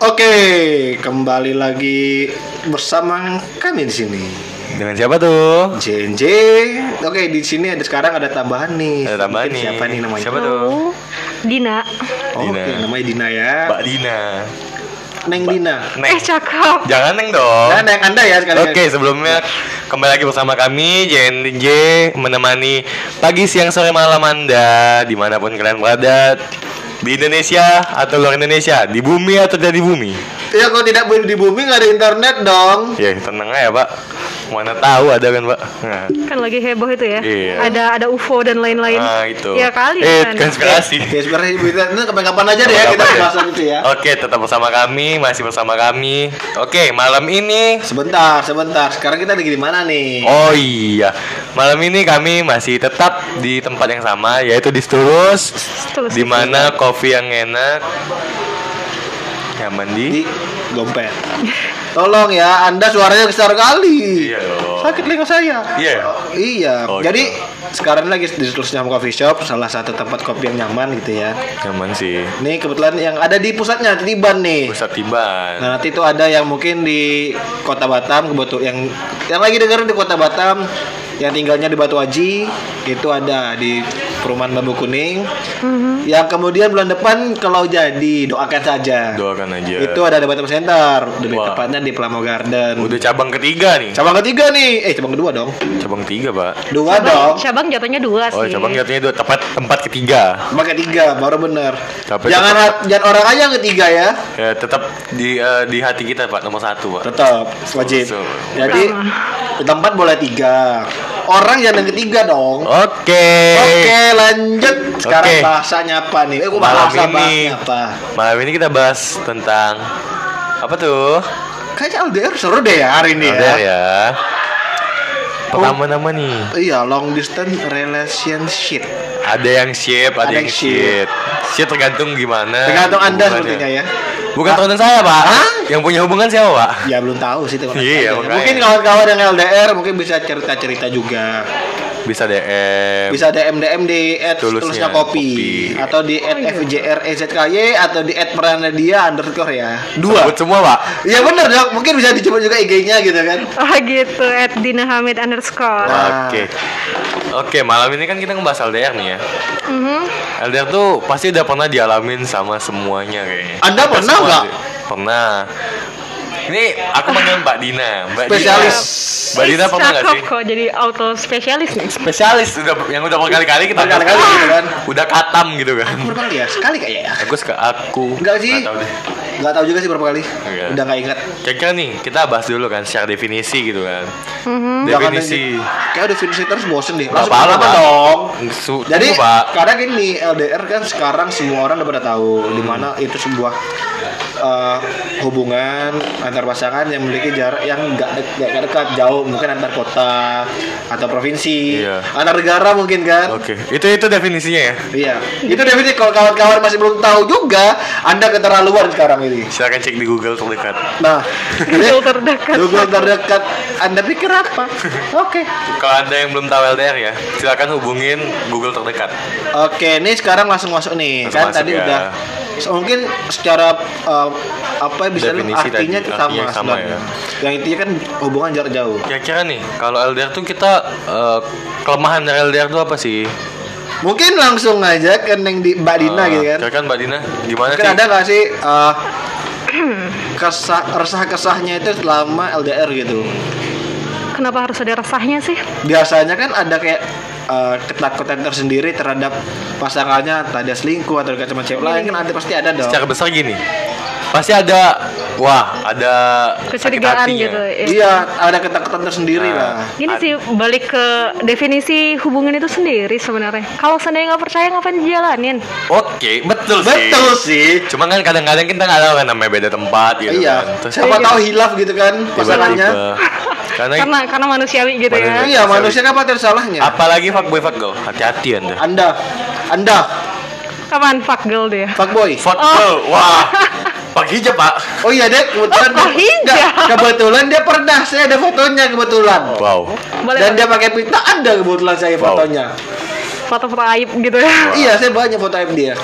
Oke, kembali lagi bersama kami di sini. Dengan siapa tuh? JNJ. Oke, di sini ada sekarang ada tambahan nih. Ada tambahan Sedikit nih. Siapa nih namanya? Siapa tuh? Dina. Oh, Dina. Oke, namanya Dina ya. Mbak Dina. Neng Dina. Neng. Eh cakep. Jangan Neng dong. Nah, Neng Anda ya sekali. Oke, sebelumnya kembali lagi bersama kami JNJ menemani pagi, siang, sore, malam Anda di mana pun kalian berada di Indonesia atau luar Indonesia, di bumi atau tidak di bumi. Ya kalau tidak boleh di bumi nggak ada internet dong. Ya tenang aja Pak, mana tahu ada kan Pak. Nah, Kan lagi heboh itu ya. Iya. Ada ada UFO dan lain-lain. nah, itu. Ya kali Eh, kan. konspirasi. Ya sebenarnya kita itu kapan-kapan aja deh ya kita bahasan itu ya. Oke, tetap bersama kami, masih bersama kami. Oke, malam ini Sebentar, sebentar. Sekarang kita lagi di mana nih? Oh iya, malam ini kami masih tetap di tempat yang sama, yaitu di Stulus, Tulus. di mana kopi yang enak, nyaman di. Di dompet. Tolong ya, Anda suaranya besar kali. Iya dong. Sakit telinga saya. Iya. Iya. Oh, Jadi gitu. Sekarang lagi di Tulisnya Coffee Shop, salah satu tempat kopi yang nyaman gitu ya. Nyaman sih. Ini kebetulan yang ada di pusatnya di Tiban nih. Pusat tiban. Nah, nanti itu ada yang mungkin di Kota Batam kebetul yang yang lagi dengerin di Kota Batam yang tinggalnya di Batu Aji itu ada di perumahan Bambu Kuning. Mhm. Yang kemudian bulan depan kalau jadi doakan saja. Doakan aja. Itu ada di Batam Center, lebih Wah. tepatnya di Plamo Garden. Udah cabang ketiga nih. Cabang ketiga nih, eh cabang kedua dong. Cabang tiga pak. Dua Cabang, dong. cabang jatuhnya dua Oh sih. cabang jatuhnya dua tempat tempat ketiga. Cabang ketiga baru bener. Tapi jangan tetap- jangan orang aja yang ketiga ya. Ya tetap di eh, di hati kita pak nomor satu pak. Tetap wajib. So- Jadi tempat boleh tiga. Orang yang yang ketiga dong. Oke. Oke lanjut Sekarang Oke. bahasanya apa nih? Eh, gua Malam bahasa ini. apa? Malam ini kita bahas tentang apa tuh? Kayaknya LDR seru deh ya hari ini Ada ya. ya. Pertama nama nih. Iya long distance relationship. Ada yang shape, ada, Ada yang shit. Shit tergantung gimana. Tergantung anda sepertinya ya. Bukan tergantung saya, Pak. Hah? Yang punya hubungan siapa, Pak? Ya belum tahu sih teman Iya, makanya. Mungkin kawan-kawan yang LDR mungkin bisa cerita-cerita juga. Bisa DM. Bisa DM DM di at tulisnya Tulisnya kopi. Kopi. atau di at Oh, iya. FJREZKY atau di at Pranadia underscore ya. Dua. Sebut semua, Pak. Iya bener dong. Mungkin bisa dicoba juga IG-nya gitu kan. Oh gitu, at Dina Hamid underscore. Nah. Oke. Oke, malam ini kan kita ngebahas LDR nih ya. Mhm. LDR tuh pasti udah pernah dialamin sama semuanya kayaknya. Anda Kita pernah nggak? Pernah. Ini aku manggil Mbak Dina. Mbak Spesialis. Dina, Mbak Dina pernah nggak Cakep sih? kok jadi auto spesialis nih. Spesialis udah yang udah berkali-kali kita Berkali-kali gitu kan. Udah katam gitu kan. Berapa kali ya? Sekali kayaknya ya. Aku suka aku. Enggak sih. Nggak tahu deh. Nggak tahu juga sih berapa kali. Oke. Udah nggak ingat. Kira-kira nih kita bahas dulu kan secara definisi gitu kan. Mhm. Jangan Definisi. Kayak definisi terus bosen deh. Langsung apa-apa, apa Pak. dong. Su- Jadi tunggu, Pak. kadang gini LDR kan sekarang semua orang udah pada tahu Hmm. di mana itu sebuah eh, hubungan antar pasangan yang memiliki jarak yang nggak de- nggak dekat jauh mungkin antar kota atau provinsi Iya. antar negara mungkin kan Oke, itu itu definisinya ya. iya itu definisi kalau kawan-kawan masih belum tahu juga anda keterlaluan sekarang ini Silakan cek di Google terdekat. nah Google terdekat. Google terdekat anda pikir apa oke Kalau anda yang belum tahu LDR ya, silakan hubungin Google terdekat. Oke, ini sekarang langsung masuk nih. Langsung kan masuk tadi ya. udah mungkin secara uh, apa ya bisa Definisi artinya tadi, itu artinya sama, sama ya. Yang intinya kan hubungan jarak jauh. Kira-kira nih, kalau LDR tuh kita eh, kelemahan dari LDR tuh apa sih? Mungkin langsung aja ke Neng di Mbak Dina Eh, gitu kan. Kira-kira Mbak Dina gimana Mungkin sih? ada nggak sih uh, kesah resah-kesahnya itu selama LDR gitu. Kenapa harus ada resahnya sih? Biasanya kan ada kayak uh, ketakutan tersendiri terhadap pasangannya tadi selingkuh atau dekat sama cewek lain kan ada pasti ada dong. Secara besar gini, pasti ada, wah ada Kecurigaan hatinya. gitu. ya. Iya, ada ketakutan tersendiri Nah. lah. Gini sih balik ke definisi hubungan itu sendiri sebenarnya. Kalau seandainya nggak percaya ngapain dijalanin? Oke, betul, Betul sih. sih. Cuma kan kadang-kadang kita nggak tahu kan namanya beda tempat gitu iya. kan. Terus Siapa Iya. tahu hilaf gitu kan pasangannya. Karena Karena karena manusiawi gitu ya. Iya, manusia kan pasti salahnya. apalagi fuckboy fuckgirl, hati-hati Anda. Anda, Anda, Kapan fuck girl dia? fuckboy. Fuckgirl, wah. Pak hijab, Pak. Oh iya, Dek, kebetulan Oh, Pak Hijab. Nggak, kebetulan dia pernah, saya ada fotonya kebetulan. Wow. Boleh Dan dia pakai pita ada kebetulan saya Wow. fotonya. foto-foto aib gitu ya. Iya, saya banyak foto aib dia.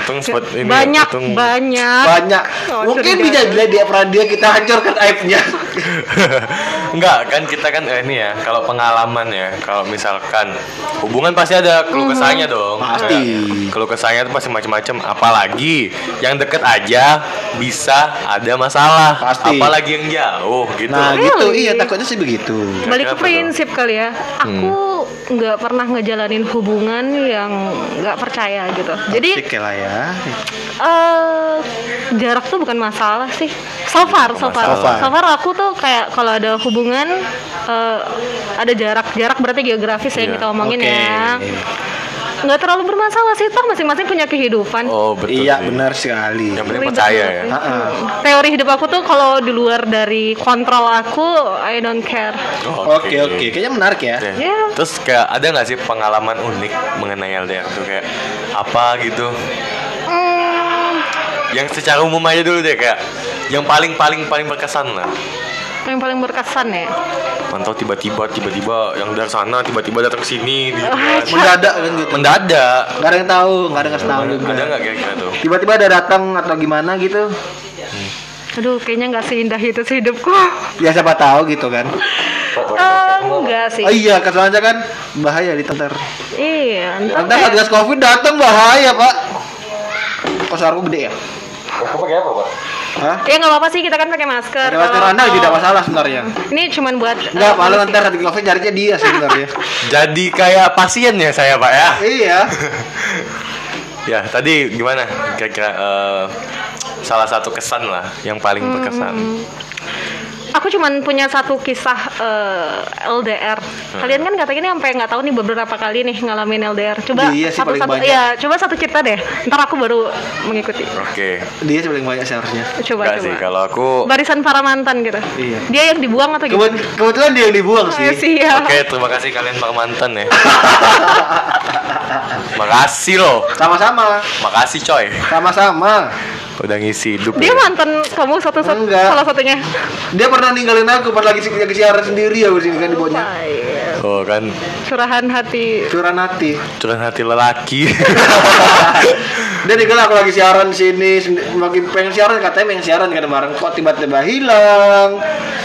untung spot ini ya, banyak untung banyak banyak Oh, mungkin bisa bila dia pernah dia kita hancurkan aibnya Enggak kan kita kan eh, ini ya kalau pengalaman ya kalau misalkan hubungan pasti ada keluh kesahnya dong Pasti. Kayak keluh kesahnya itu pasti macam-macam apalagi yang deket aja bisa ada masalah Pasti. apalagi yang jauh gitu nah Really? gitu iya takutnya sih begitu balik ke prinsip kali ya aku Hmm. Nggak pernah ngejalanin hubungan yang nggak percaya gitu jadi ya lah ya eh jarak tuh bukan masalah sih so far so far masalah. so far aku tuh kayak kalau ada hubungan eh, ada jarak jarak berarti geografis ya yang Iya. kita omongin Oke. ya nggak terlalu bermasalah sih toh masing-masing punya kehidupan oh betul iya sih. benar sekali yang penting percaya ya sih. Ha-ha. teori hidup aku tuh kalau di luar dari kontrol aku I don't care Oh, oke oke kayaknya menarik ya Ya. Ya. Terus kayak ada nggak sih pengalaman unik mengenai LDR tuh kayak apa gitu? Hmm, Yang secara umum aja dulu deh kayak yang paling paling paling berkesan lah. Yang paling berkesan ya? Mantau tiba-tiba tiba-tiba yang dari sana tiba-tiba datang ke sini gitu kan. mendadak kan gitu? Mendadak. nggak ada yang tahu nggak ada yang kasih tahu juga. Ada nggak kira-kira tuh? tiba-tiba ada datang atau gimana gitu? Aduh kayaknya nggak seindah itu sih hidupku. Ya siapa tahu gitu kan. Eh, enggak sih. Oh iya kesannya kan? Bahaya di tenter iya entah Ntar kayak- satgas covid datang bahaya pak. Kok suaraku gede ya? Kau pakai apa, Pak? Hah? ya nggak apa-apa sih kita kan pakai masker Ada masker Kalau- anda tidak masalah sebenarnya ini cuman buat Enggak, eh, malah polisi. nanti satgas covid carinya dia sih sebenarnya Jadi kayak pasien ya saya, Pak ya. iya Ya, tadi gimana? Kira-kira eh, salah satu kesan lah yang paling berkesan. Aku cuman punya satu kisah eh, LDR Hmm. kalian kan katanya ini sampai nggak tahu nih beberapa kali nih ngalamin LDR coba Iya sih, satu paling satu banyak. ya coba satu cerita deh ntar aku baru mengikuti Oke. dia sih paling banyak seharusnya coba Enggak coba sih kalau aku barisan para mantan gitu Iya. dia yang dibuang atau gitu Kebet- kebetulan dia yang dibuang Oh, sih siap. Oke, terima kasih kalian para mantan ya. Makasih loh. sama-sama Makasih coy. sama-sama Udah ngisi hidup. dia ya. mantan kamu satu satu Enggak. salah satunya dia pernah ninggalin aku pas lagi si- lagi siaran sendiri ya di sini kan di bawahnya Baik. Oh kan curahan hati curahan hati curhat hati lelaki. dia tinggal aku lagi siaran di sini lagi pengen siaran katanya pengen siaran kan bareng kok tiba-tiba hilang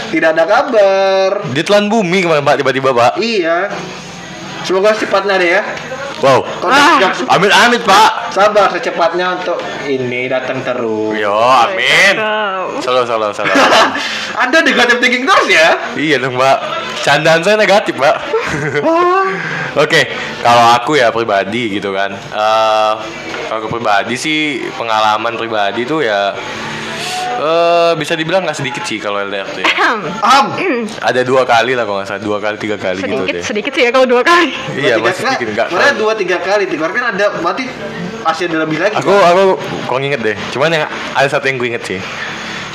tidak ada kabar Dia telan bumi kemarin Pak tiba-tiba Pak. iya semoga secepatnya deh ya Wow. Ah. Amit amit Pak. sabar secepatnya untuk ini datang terus Yo, amin. Solo solo solo. anda negatif thinking terus ya iya dong Pak. Candaan saya negatif Pak. Oke, kalau aku ya pribadi gitu kan. Eh kalau aku pribadi sih pengalaman pribadi tuh ya eh bisa dibilang nggak sedikit sih kalau LDR tuh ya. am Ada dua kali lah kalau nggak salah, dua kali tiga kali gitu sedikit deh. sedikit sih ya kalau dua kali Iya masih sedikit enggak. Sebenarnya dua tiga kali tiga kali kan ada berarti masih ada lebih lagi Aku aku kok nginget deh. Cuman yang ada satu yang gue inget sih.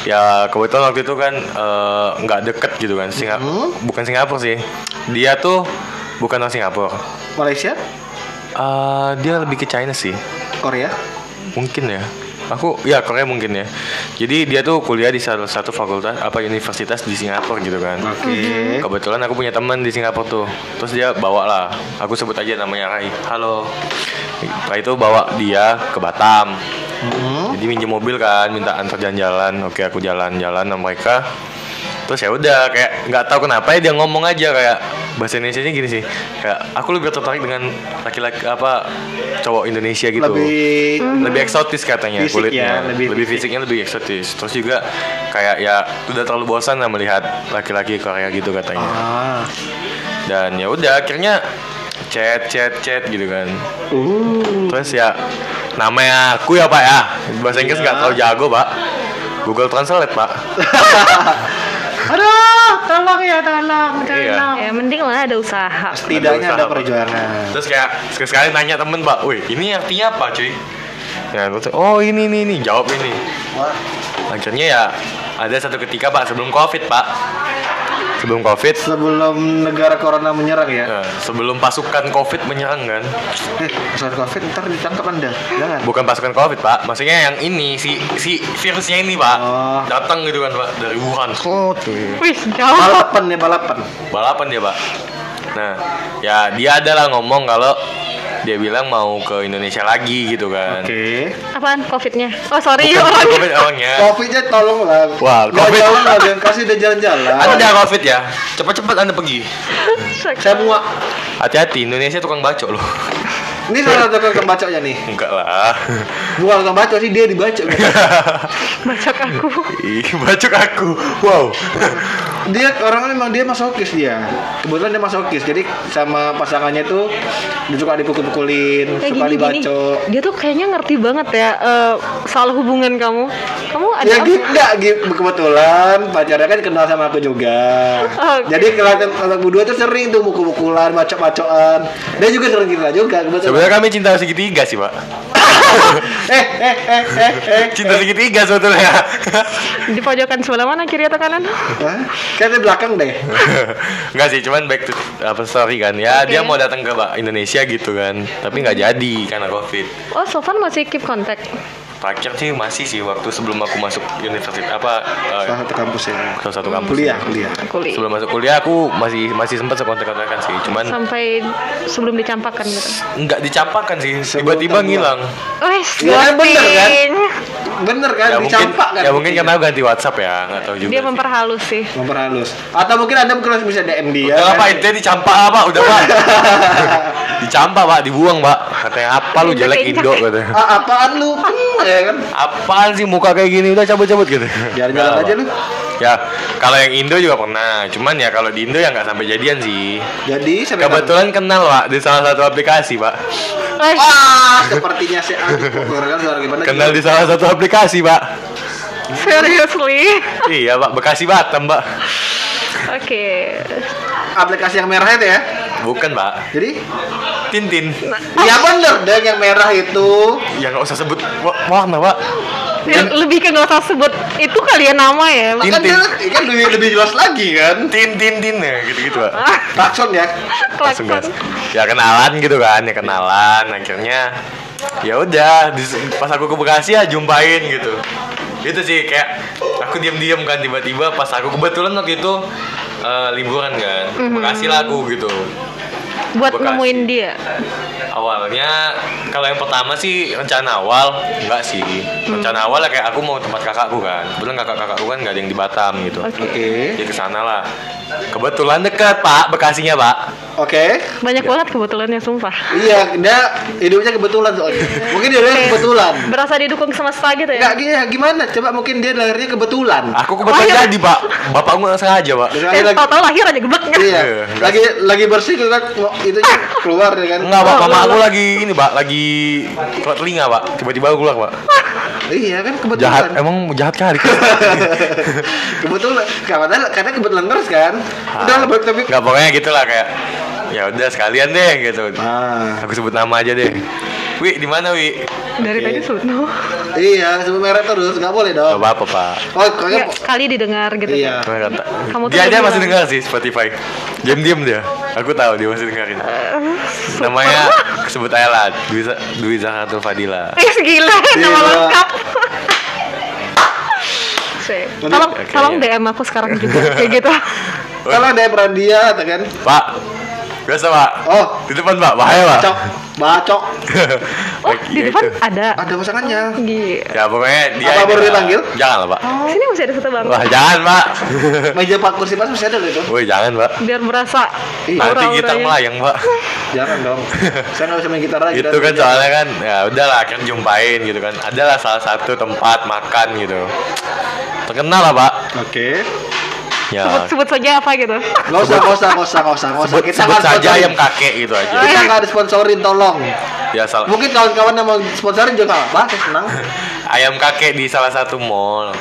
Ya kebetulan waktu itu kan eh, nggak deket gitu kan. Singa Hmm? bukan Singapura sih. Dia tuh bukan orang Singapura. Malaysia Eh, dia lebih ke China sih. Korea Mungkin ya. Aku ya Korea mungkin ya. Jadi dia tuh kuliah di salah satu fakultas apa universitas di Singapura gitu kan. oke Kebetulan aku punya teman di Singapura tuh. Terus dia bawa lah. Aku sebut aja namanya Rai. Halo. Setelah itu bawa dia ke Batam. Hmm. Jadi minjem mobil kan, minta antar jalan-jalan. Oke, aku jalan-jalan sama mereka. Terus ya udah kayak nggak tahu kenapa ya dia ngomong aja kayak bahasa Indonesia gini sih. Kayak aku lebih tertarik dengan laki-laki apa cowok Indonesia gitu. lebih Lebih eksotis katanya Fisik kulitnya. ya, lebih lebih, fisik. fisiknya lebih eksotis. Terus juga kayak ya udah terlalu bosan lah melihat laki-laki Korea gitu katanya. ah Dan ya udah akhirnya chat chat chat gitu kan. uh Terus ya namanya aku ya pak ya bahasa Inggris nggak terlalu jago pak. Google Translate pak. aduh tolong ya tolong Iya. tolong ya mending lah ada usaha setidaknya Ada ada usaha. perjuangan Terus kayak sekali-sekali nanya temen pak, wih ini artinya apa cuy? Ya terus oh ini ini ini jawab ini. Wah, Akhirnya ya ada satu ketika pak sebelum covid pak, sebelum covid, sebelum negara corona menyerang ya? Nah, sebelum pasukan covid menyerang kan, eh soal covid ntar ditangkap anda. Jangan. Bukan pasukan covid pak, maksudnya yang ini si si virusnya ini pak, Oh. datang gitu kan pak dari Wuhan, Oh, tuh. wih jauh. Balapan ya balapan. Balapan dia pak. Nah ya dia adalah ngomong kalau dia bilang mau ke Indonesia lagi gitu kan Oke. Apaan? Covidnya? Oh sorry Bukan orang. covid orangnya Covidnya tolong lah. Wah, Nggak Covid. jauh lah, dan kasih dia jalan-jalan. anda covid ya cepat-cepat anda pergi Semua. hati-hati Indonesia tukang bacok loh Ini salah satu tukang bacoknya nih. enggak lah Bukan tukang bacok sih dia dibacok. Bacok aku. Ih, bacok aku wow dia orangnya memang dia masokis dia. Kebetulan dia masokis. Jadi sama pasangannya tuh dia suka dipukul-pukulin, Kayak suka gini-gini. dibacok. Dia tuh kayaknya ngerti banget ya eh, soal hubungan kamu. Kamu ada Ya apa? gitu enggak gitu kebetulan pacarnya kan kenal sama aku juga. Oke. Jadi kelihatan kalau berdua tuh sering tuh mukul-mukulan, bacok-bacokan. Dia juga sering kita juga kebetulan. Sebenarnya kami cinta segitiga sih pak eh eh eh eh eh. cinta segitiga sebetulnya Di pojokan sebelah mana kiri atau kanan? Kayaknya di belakang deh. Enggak sih, cuman back to apa story kan. Ya Oke. dia mau datang ke Indonesia gitu kan, tapi nggak jadi karena covid. Oh, Sofan masih keep contact. Terakhir sih masih sih waktu sebelum aku masuk universitas apa eh, Salah satu kampus ya. salah satu kampus. Kuliah, kuliah. Kuliah. Sebelum masuk kuliah aku masih masih sempat sekontak-kontakan sih, cuman Sampai sebelum dicampakkan gitu. nggak dicampakkan sih, tiba-tiba ngilang. Wes, kan, bener kan? Bener kan? Ya mungkin Dicampak kan? ya mungkin karena ganti WhatsApp ya, nggak tahu juga. Dia memperhalus sih. memperhalus. Atau mungkin anda mungkin bisa DM dia. Udah kan? pak, intinya dicampak apa? Udah pak, dicampak pak, dibuang pak. Katanya apa lu jelek Indo katanya. Ah, apaan lu? Hmm, ya kan? Apaan sih muka kayak gini udah cabut-cabut gitu. Jalan-jalan Nggak, aja lu. Ya, kalau yang Indo juga pernah. Cuman ya kalau di Indo ya nggak sampai jadian sih. Jadi sampai Kebetulan kenal pak di salah satu aplikasi pak. Wes, Ah, sepertinya si kan? Kenal di salah satu aplikasi pak. seriously. iya pak, Bekasi Batam pak. Oke. aplikasi yang merah itu ya. Bukan pak, Jadi, Tintin. ya bener deh yang merah itu. Ya nggak usah sebut wa- warna pak. Ya, lebih ke nggak usah sebut itu kalian nama ya. Tin- Kan dia kan lebih, lebih jelas lagi kan. Tin tin tin ya gitu-gitu pak. Klakson ya. Klakson. Ya kenalan gitu kan, ya kenalan. Akhirnya ya udah pas aku ke Bekasi ya jumpain gitu. Itu sih kayak aku diam-diam kan tiba-tiba pas aku kebetulan waktu itu eh, liburan kan. ke Bekasi lah aku gitu. Buat Bekasi. nemuin dia. Awalnya kalau yang pertama sih rencana awal enggak sih. Rencana awal ya kayak aku mau tempat kakakku kan. Kebetulan kakak-kakakku kan nggak ada yang di Batam gitu. Oke. Oke. Jadi ke sana lah. Kebetulan dekat Pak Bekasinya Pak. Oke. Banyak banget kebetulannya sumpah. Iya, dia hidupnya kebetulan soalnya. Mungkin dia lahir kebetulan. Berasa didukung semesta gitu ya. Enggak gini ya, gimana? Coba mungkin dia lahirnya kebetulan. Aku kebetulan Lahir. jadi Pak. Bapakku nggak sengaja Pak. Eh, lagi, tau-tau lahir aja gebek iya, Iya, enggak. lagi lagi bersih gitu kan itu keluar ya kan. Enggak Pak, Oh, mama lah, aku lagi ini Pak, lagi keluar telinga Pak. Tiba-tiba aku keluar Pak. Iya kan kebetulan. Jahat, emang jahat kali. kebetulan karena karena kebetulan terus kan. Udah lah balik tapi Enggak pokoknya gitulah kayak ya udah sekalian deh gitu. Ah, Aku sebut nama aja deh. Wi, di mana Wi? Dari Oke. tadi Sutno. iya, sebut merek terus, nggak boleh dong. apa-apa Pak. Oh, kayaknya Nggak, sekali didengar gitu Iya. kan. Kata, Kamu tuh dia aja masih dengar sih Spotify. Diam-diam dia. Aku tahu dia masih dengerin. Eh, Namanya sebut aja lah Dwi, Dwi Zahratul Fadila. Eh gila, nama lengkap. Sih. Tolong, Oke, tolong iya. DM aku sekarang juga kayak gitu. kalau ada yang pernah dia, atau kan? Pak, biasa Pak. Oh. di depan Pak, bahaya Pak. Bacok, bacok. Oh, di depan itu. ada. Ada pasangannya. Gila. Ya pokoknya dia Apa baru dipanggil? Jangan lah Pak. Sini masih ada satu bang. Wah jangan Pak. Meja pak kursi pas masih ada loh itu. Woi jangan Pak. Biar berasa Iya. Nanti kita melayang Pak. Jangan dong. Saya nggak bisa main gitar lagi. itu kan soalnya kan ya udahlah akhirnya jumpain gitu kan. Adalah salah satu tempat makan gitu. Terkenal lah Pak. Oke. Ya. Sebut, sebut saja apa gitu. Nggak usah, nggak usah, nggak usah, nggak usah, nggak usah. Sebut, Kita sebut nggak saja sponsorin. ayam kakek gitu aja. Kita nggak ada sponsorin, tolong. Ya salah. Mungkin kawan-kawan yang mau sponsorin juga nggak apa, senang. Ayam kakek di salah satu mall.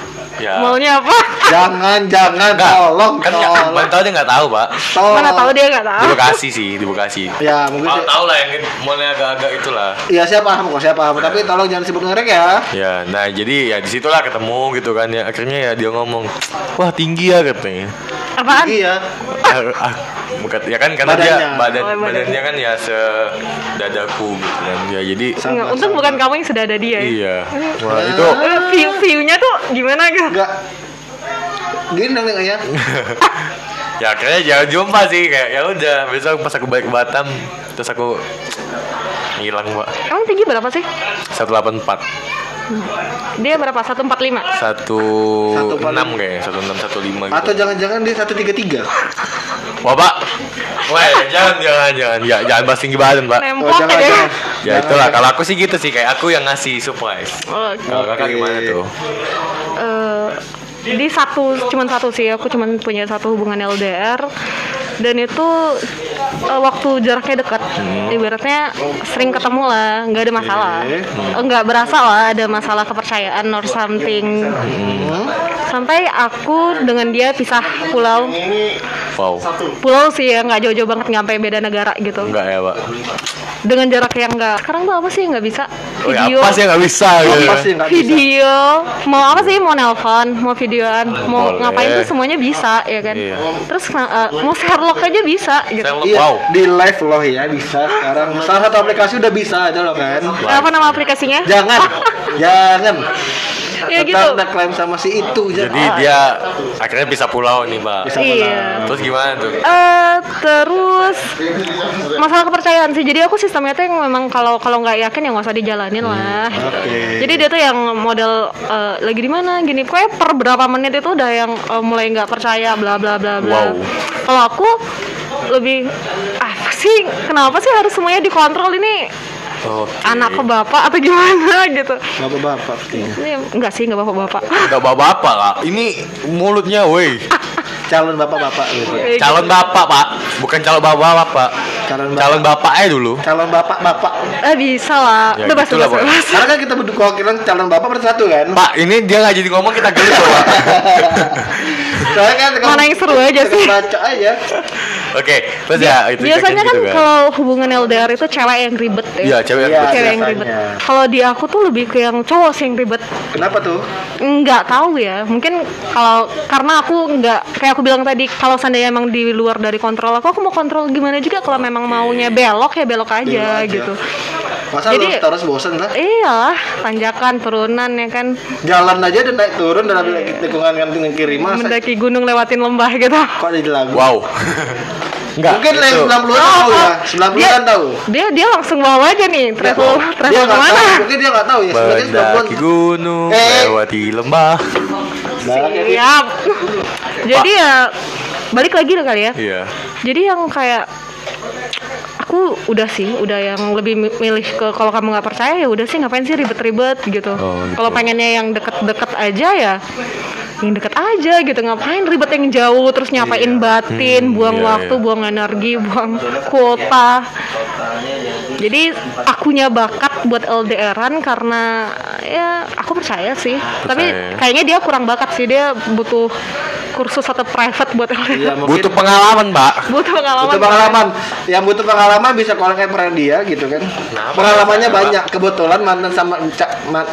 Ya. Maunya apa? Jangan, jangan, Enggak, tolong, kan nggak, tolong. mana tahu dia nggak tahu pak. Tolong. Mana tahu dia nggak Di tahu. Bekasi sih, di Bekasi. Ya, mungkin. Tahu tahu lah yang mallnya agak-agak itulah. Iya, saya paham kok, saya paham. Tapi tolong jangan sebut merek ya. Ya, nah jadi ya di situlah ketemu gitu kan ya. Akhirnya ya dia ngomong, wah tinggi ya katanya. Apaan? Iya. Ah, ah, bukan- ya kan karena dia Badannya. badan Oh, badannya. badannya kan ya sedadaku gitu kan. Ya jadi Sama, untung sama. bukan kamu yang sudah ada dia. ya. iya. Wah, itu Eh, View view-nya tuh gimana gitu? Enggak. Gini dong ya. ya akhirnya jangan jumpa sih kayak ya udah besok pas aku balik ke Batam terus aku Hilang, Pak. Emang tinggi berapa sih? 184. Dia berapa? 145. 16 kayaknya, 16 15 gitu. Atau jangan-jangan dia 133. Wah, Pak. Wah, jangan jangan jangan ya, jangan bahas tinggi badan, Pak. Oh, jangan, jangan. Ya itulah kalau aku sih gitu sih kayak aku yang ngasih surprise. Oh, Kalau kakak gimana tuh? eh, di satu cuman satu sih aku cuman punya satu hubungan LDR dan itu eh, waktu jaraknya dekat ibaratnya sering ketemu lah nggak ada masalah. Eh, nggak berasa lah ada masalah kepercayaan or something Hmm. sampai aku dengan dia pisah pulau Wow. pulau sih ya nggak jauh-jauh banget nggak sampai beda negara gitu Enggak ya, Pak. dengan jarak yang nggak sekarang tuh apa sih nggak bisa Oh, ya, video apa sih nggak bisa gitu. Apa sih nggak bisa? video mau apa sih mau nelpon mau videoan mau Boleh. ngapain tuh semuanya bisa ya kan Iya. terus uh, mau Sherlock aja bisa gitu Sherlock. Iya, Wow. di live loh ya bisa sekarang. Salah satu aplikasi udah bisa ada loh kan. apa nama aplikasinya Jangan, jangan. ya gitu Tetap udah klaim sama si itu Jadi dia akhirnya bisa pulau nih, Pak. Bisa iya Terus gimana tuh? Eh, terus masalah kepercayaan sih jadi aku sistemnya tuh yang memang kalau kalau nggak yakin ya nggak usah dijalanin lah Oke. jadi dia tuh yang model eh, lagi di mana gini pokoknya per berapa menit itu udah yang eh, mulai nggak percaya bla bla bla bla Wow. kalau aku lebih apa sih kenapa sih harus semuanya dikontrol ini Oke. anak ke bapak atau gimana gitu Bapak-bapak sepertinya. ini enggak sih enggak bapak-bapak Udah bapak-bapak, Kak. Ini mulutnya, woi. Calon bapak-bapak gitu. Calon bapak, Pak. Bukan calon bapak, Pak. Calon bapak. Calon bapak aja dulu. Calon bapak-bapak. eh bisa lah Ya, bebas bebas Pak. bebas Karena kan kita berdua calon bapak bersatu kan. Pak, ini dia nggak jadi ngomong kita gelis loh, Pak. Soalnya kan Mana yang seru aja sih? Baca aja. Oke, terus ya itu biasanya kan gitu kalau hubungan LDR itu cewek yang ribet ya Iya, cewek yang Iya. ribet. cewek yang ribet kalau di aku tuh lebih ke yang cowok sih yang ribet Kenapa tuh? nggak tahu ya mungkin kalau karena aku nggak kayak aku bilang tadi kalau seandainya emang di luar dari kontrol aku aku mau kontrol gimana juga kalau memang maunya belok ya belok aja, aja. gitu Masa Jadi- lu terus bosen lah? iya tanjakan turunan ya kan Jalan aja dan naik turun dalam lingkungan kantin kiri masa mendaki gunung lewatin lembah gitu kok jadi lagu? Wow. Enggak. Mungkin yang itu. 90 an tahu ya, 90 dia, an tahu. dia dia langsung bawa aja nih travel dia travel ke mana tahu, mungkin dia nggak tahu ya. Sebenarnya 90 an Mendaki gunung, Eh. lewati lembah. siap jadi ya balik lagi dong kali ya Iya. jadi yang kayak aku udah sih udah yang lebih mi- milih ke kalau kamu nggak percaya ya udah sih ngapain sih ribet-ribet gitu, Oh, gitu. kalau pengennya yang deket-deket aja ya yang deket aja gitu ngapain ribet yang jauh terus nyapain batin Hmm, buang iya, waktu iya. buang energi buang kuota jadi akunya bakat buat LDRan karena ya aku percaya sih tapi Percaya. kayaknya dia kurang bakat sih dia butuh kursus atau private buat Iya, mungkin Butuh pengalaman, Pak. butuh pengalaman butuh pengalaman. Yang butuh pengalaman bisa kontak peran dia gitu kan. Pengalamannya Kenapa? banyak. Kebetulan mantan sama ca- ma-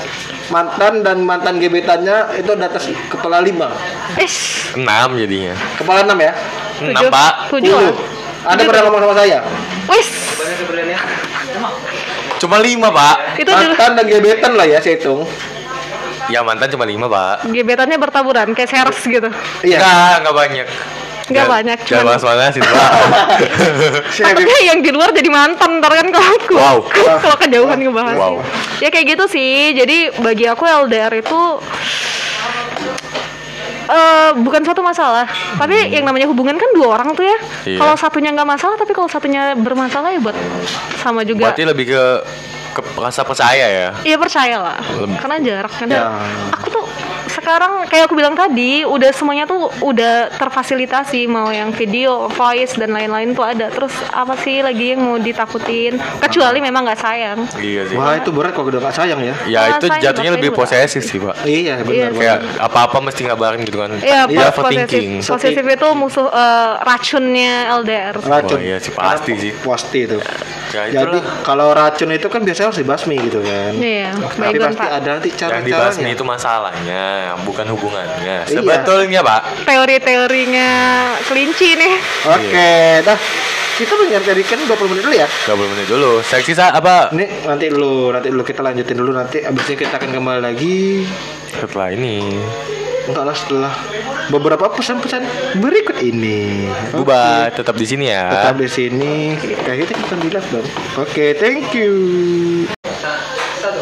mantan dan mantan gebetannya itu di atas kepala lima. Ish, 6 jadinya. Kepala enam ya? 6, tujuh, Pak. tujuh. Tujuh. Ada pernah ngomong sama saya. Wis, Cuma 5, Pak. itu dulu Mantan dan gebetan lah ya saya hitung. Ya mantan cuma 5, Pak. gebetannya bertaburan kayak seres gitu. Iya. Enggak, enggak banyak. Nggak Jangan- banyak, cuman- bahas mana sih, Pak. Takutnya yang di luar jadi mantan ntar kan kalau aku Wow. kalau kejauhan ngebahas. Wow. Ya kayak gitu sih. Jadi bagi aku LDR itu eh bukan suatu masalah, tapi yang namanya hubungan kan dua orang tuh ya. Iya. Kalau satunya nggak masalah, tapi kalau satunya bermasalah ya buat sama juga. Berarti lebih ke ke rasa percaya ya. Iya percaya lah, Lebih- karena jarak kan. Ya. Aku tuh sekarang kayak aku bilang tadi, udah semuanya tuh udah terfasilitasi mau yang video, voice dan lain-lain tuh ada. Terus apa sih lagi yang mau ditakutin? Kecuali memang nggak sayang. Iya sih. Wah itu berat kalau udah gak sayang ya. Ya Kalau itu sayang jatuhnya lebih posesif sih, Pak. Iya benar. Iya, benar. Kayak apa-apa mesti ngabarin gitu kan. Iya, Iya, overthinking. posesif. Posesif itu musuh eh, racunnya LDR. Racun. Wah, iya sih, pasti sih. Pasti itu. Ya, Jadi kalau racun itu kan biasanya harus dibasmi gitu kan. Iya, Tapi baygon pasti ada nanti yang dibasmi itu masalahnya, bukan hubungannya. Iya. Sebetulnya, Pak. Teori-teorinya kelinci nih. Oke, dah. Kita menyertakan 20 menit dulu ya. 20 menit dulu. Seksi sa apa? Ini nanti dulu, nanti dulu kita lanjutin dulu nanti abis ini kita akan kembali lagi. Setelah ini. Entahlah setelah beberapa pesan-pesan berikut ini. Buba, tetap di sini ya. Tetap di sini. Kayak kita kita di live dong. Oke, thank you.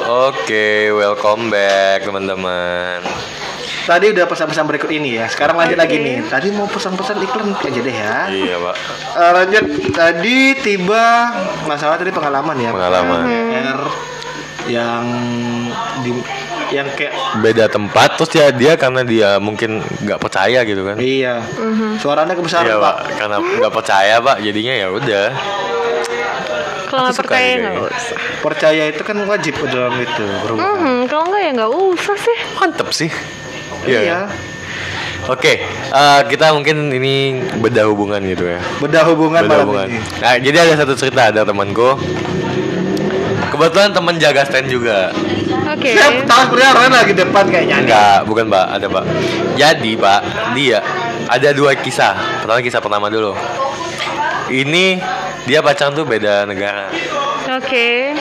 Oke, welcome back teman-teman. Tadi udah pesan-pesan berikut ini ya. Sekarang lanjut lagi nih. Tadi mau pesan-pesan iklan aja deh ya. Iya, Pak. Eh, lanjut tadi tiba masalah tadi pengalaman ya. Pengalaman. R yang di yang kayak Beda tempat terus ya dia karena dia mungkin nggak percaya gitu kan. iya. Suaranya kebesaran, Iya, Pak. Pak. Karena nggak percaya, Pak. Jadinya ya udah. Kalau nggak percaya nggak ya. usah. Percaya itu kan wajib dalam itu berhubungan. Mhm, kalau nggak ya nggak usah sih. Mantep sih. Iya. Oke, eh, kita mungkin ini beda hubungan gitu ya. Bedah hubungan Beda malam hubungan. ini. Nah, jadi ada satu cerita ada temanku. Kebetulan teman jaga stand juga. Oke. Saya tahu sebenarnya orang lagi depan kayaknya. Enggak, bukan Pak, ada Pak. Jadi Pak, dia ada dua kisah. Pertama kisah pertama dulu. Ini dia pacaran tuh beda negara. Oke.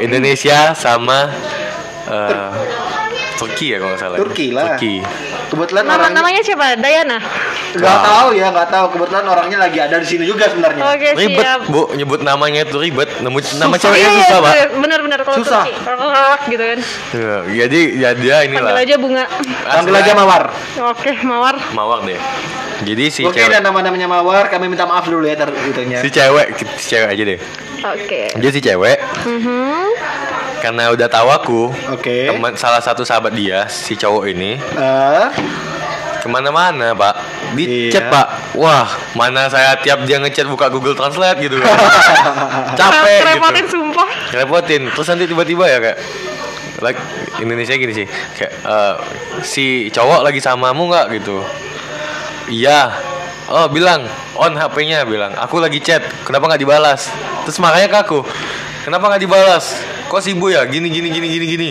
Indonesia sama eh, Turki ya kalau nggak salah. Turki lah. Turki. Kebetulan Nama orangnya namanya siapa? Dayana. nggak tahu ya, nggak tahu. Kebetulan orangnya lagi ada di sini juga sebenarnya. Oke Ribet, siap. Bu, nyebut namanya itu ribet. Nemu nama Susah. ceweknya Iya, susah, iya, Pak. Bener-bener kalau Susah. Turki. Gitu kan. Ya, jadi ya dia inilah. Panggil aja bunga. Panggil aja Mawar. Oke, mawar. Mawar deh. Jadi si Oke, cewek dan nama-namanya Mawar, kami minta maaf dulu ya ter itunya. si cewek si cewek aja deh. Oke. Dia si cewek Mhm. Karena udah tahu aku Oke. teman salah satu sahabat dia si cowok ini. Eh, ke mana-mana pak. Di Iya. chat pak. Wah mana saya tiap dia ngechat buka Google Translate gitu kan capek Repotin gitu sumpah. repotin. Terus nanti tiba-tiba ya kayak like Indonesia gini sih. Kayak eh, si cowok lagi samamu nggak gitu. Iya. Oh bilang on HP-nya bilang. Aku lagi chat. Kenapa nggak dibalas? Terus makanya ke aku. Kenapa nggak dibalas kok sibuk ya gini gini gini gini gini